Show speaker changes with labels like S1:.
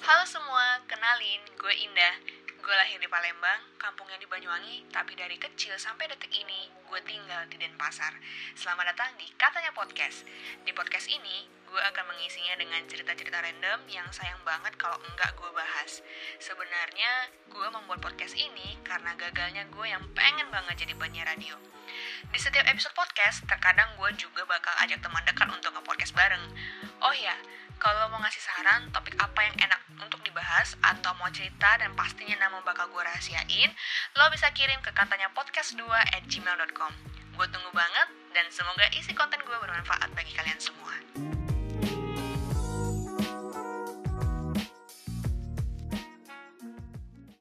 S1: Halo semua, kenalin, gue Indah. Gue lahir di Palembang, kampungnya di Banyuwangi, tapi dari kecil sampai detik ini, gue tinggal di Denpasar. Selamat datang di Katanya Podcast. Di podcast ini, gue akan mengisinya dengan cerita-cerita random yang sayang banget kalau enggak gue bahas. Sebenarnya, gue membuat podcast ini karena gagalnya gue yang pengen banget jadi penyiar radio. Di setiap episode podcast, terkadang gue juga bakal ajak teman dekat untuk nge-podcast bareng. Oh ya, kalau mau ngasih saran topik apa yang enak untuk dibahas atau mau cerita dan pastinya nama bakal gue rahasiain, lo bisa kirim ke katanya podcast2 at gmail.com. Gue tunggu banget dan semoga isi konten gue bermanfaat bagi kalian semua.